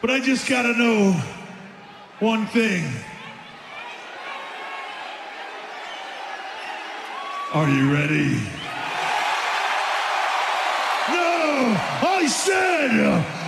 But I just gotta know one thing. Are you ready? No! I said!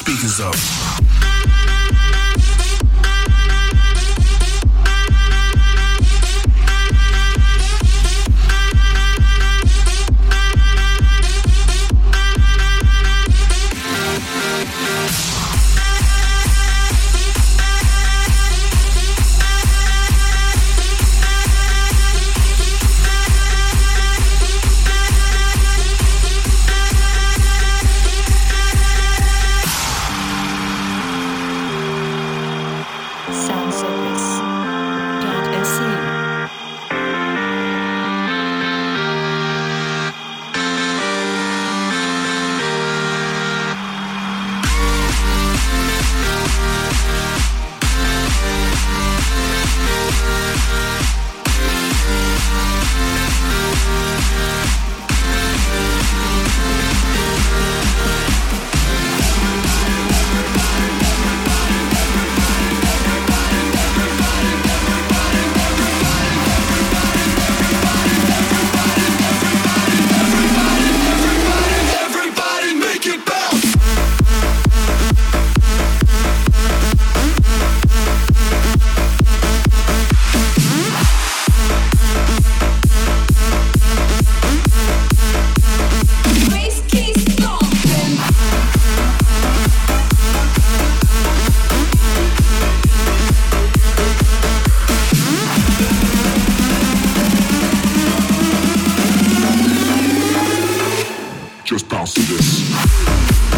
speakers up. just bounce to this.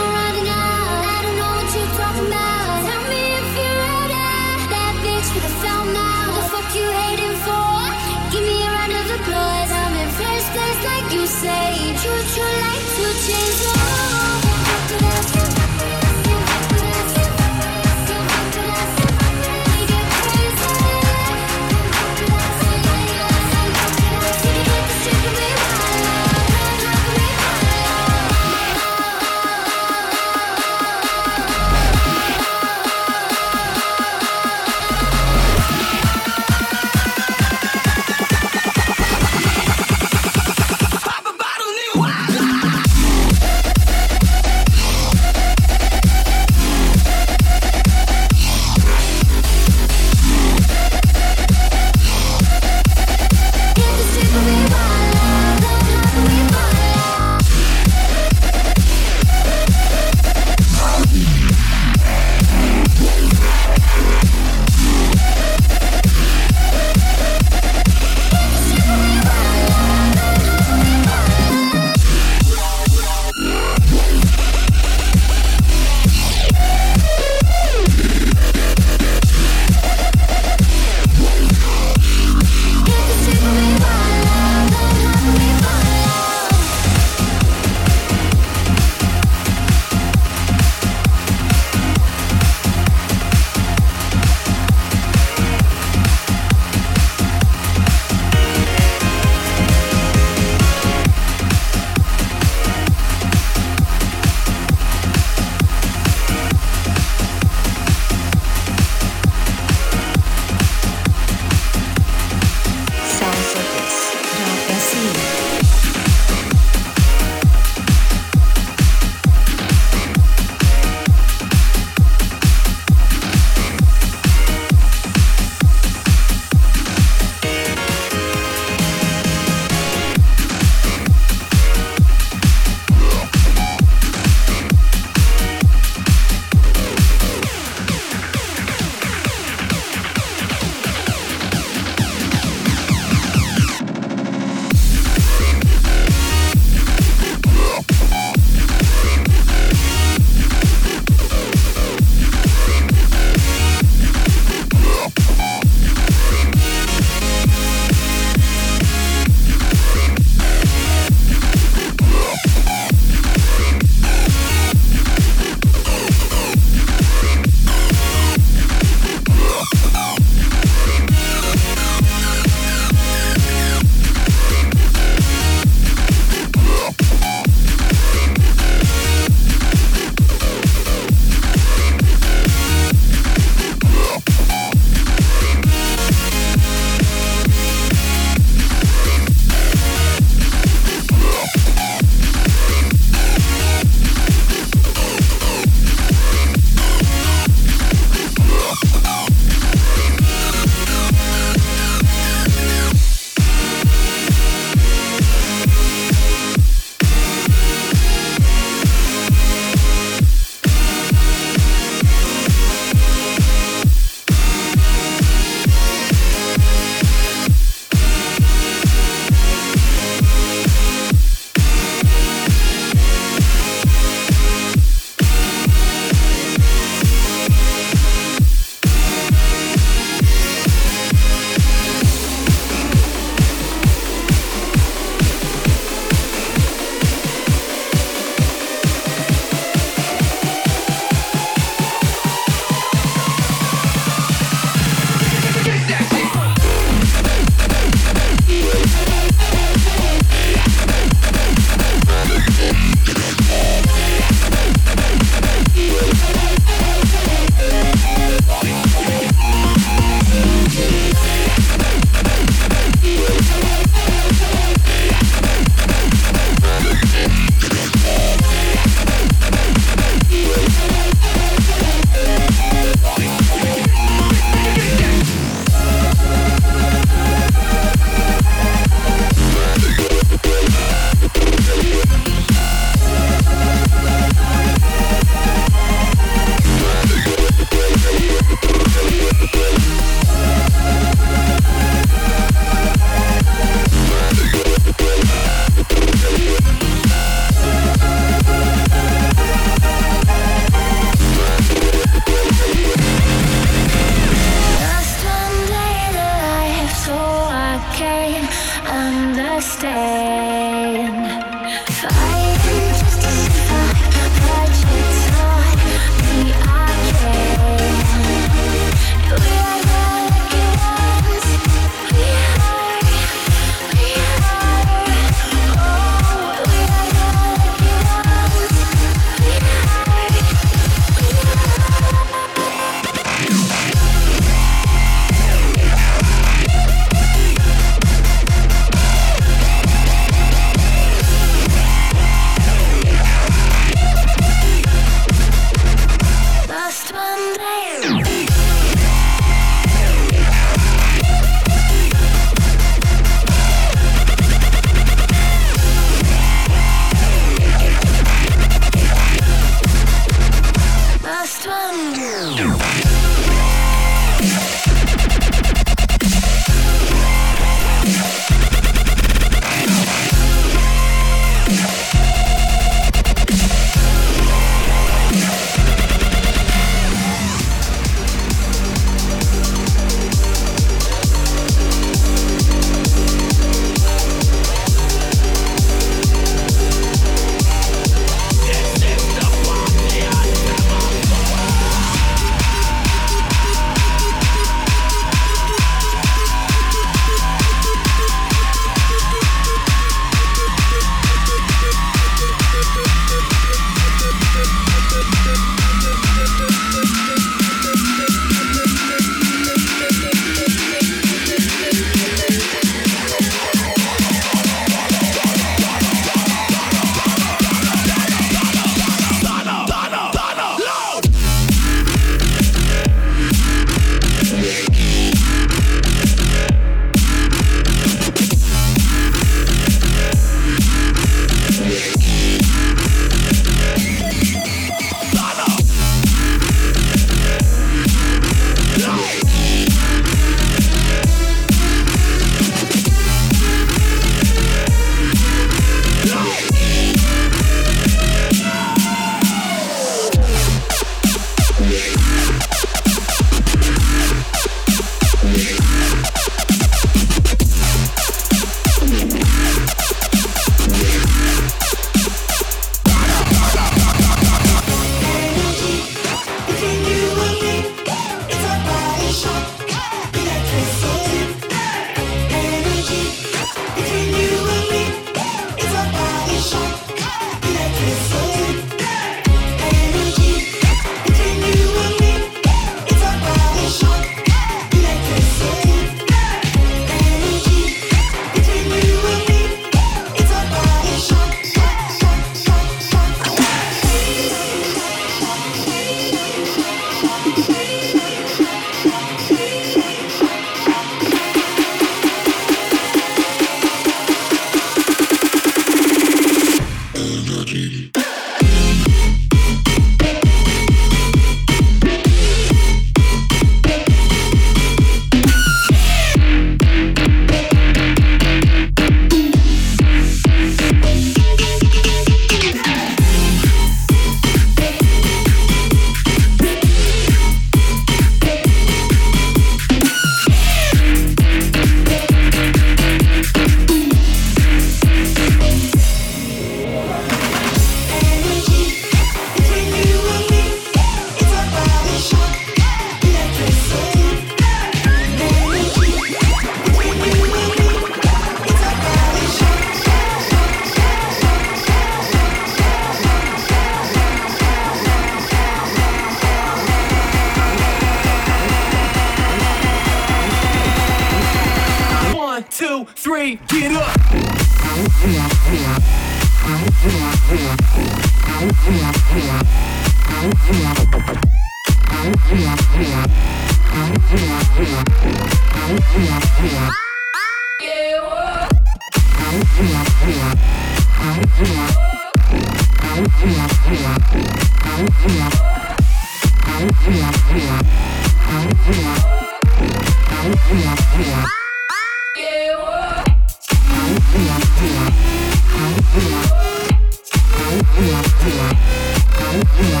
Yeah, yeah, yeah.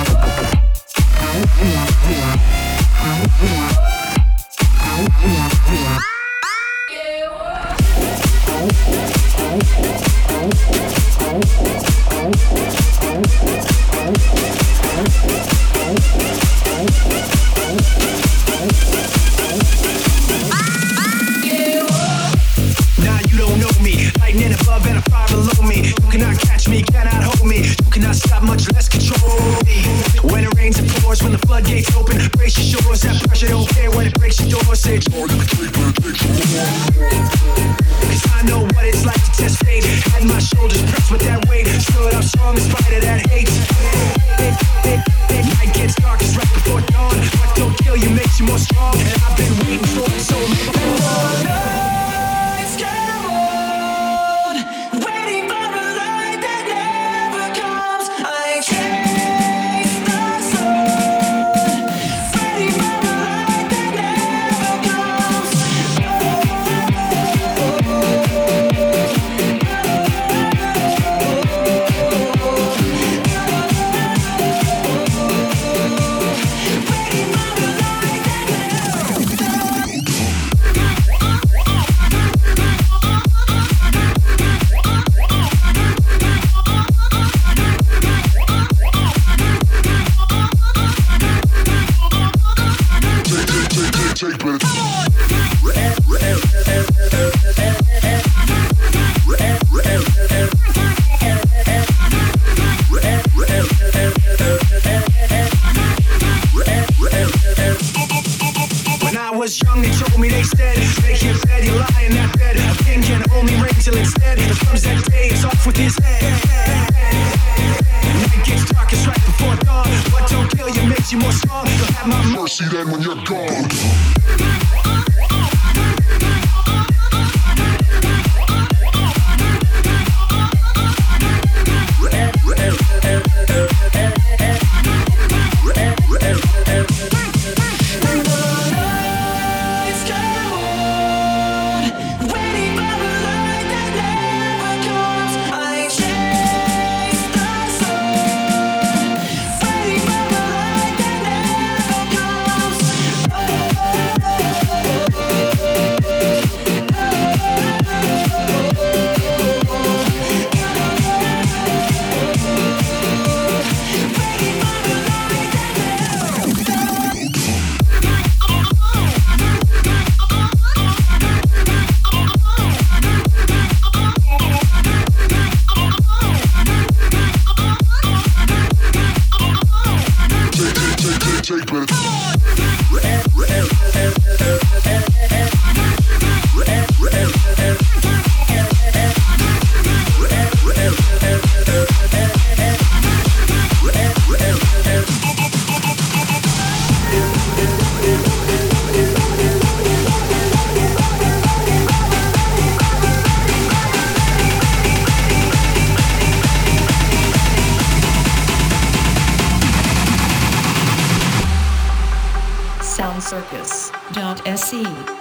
more strong. You'll have my mercy then when you're gone. see.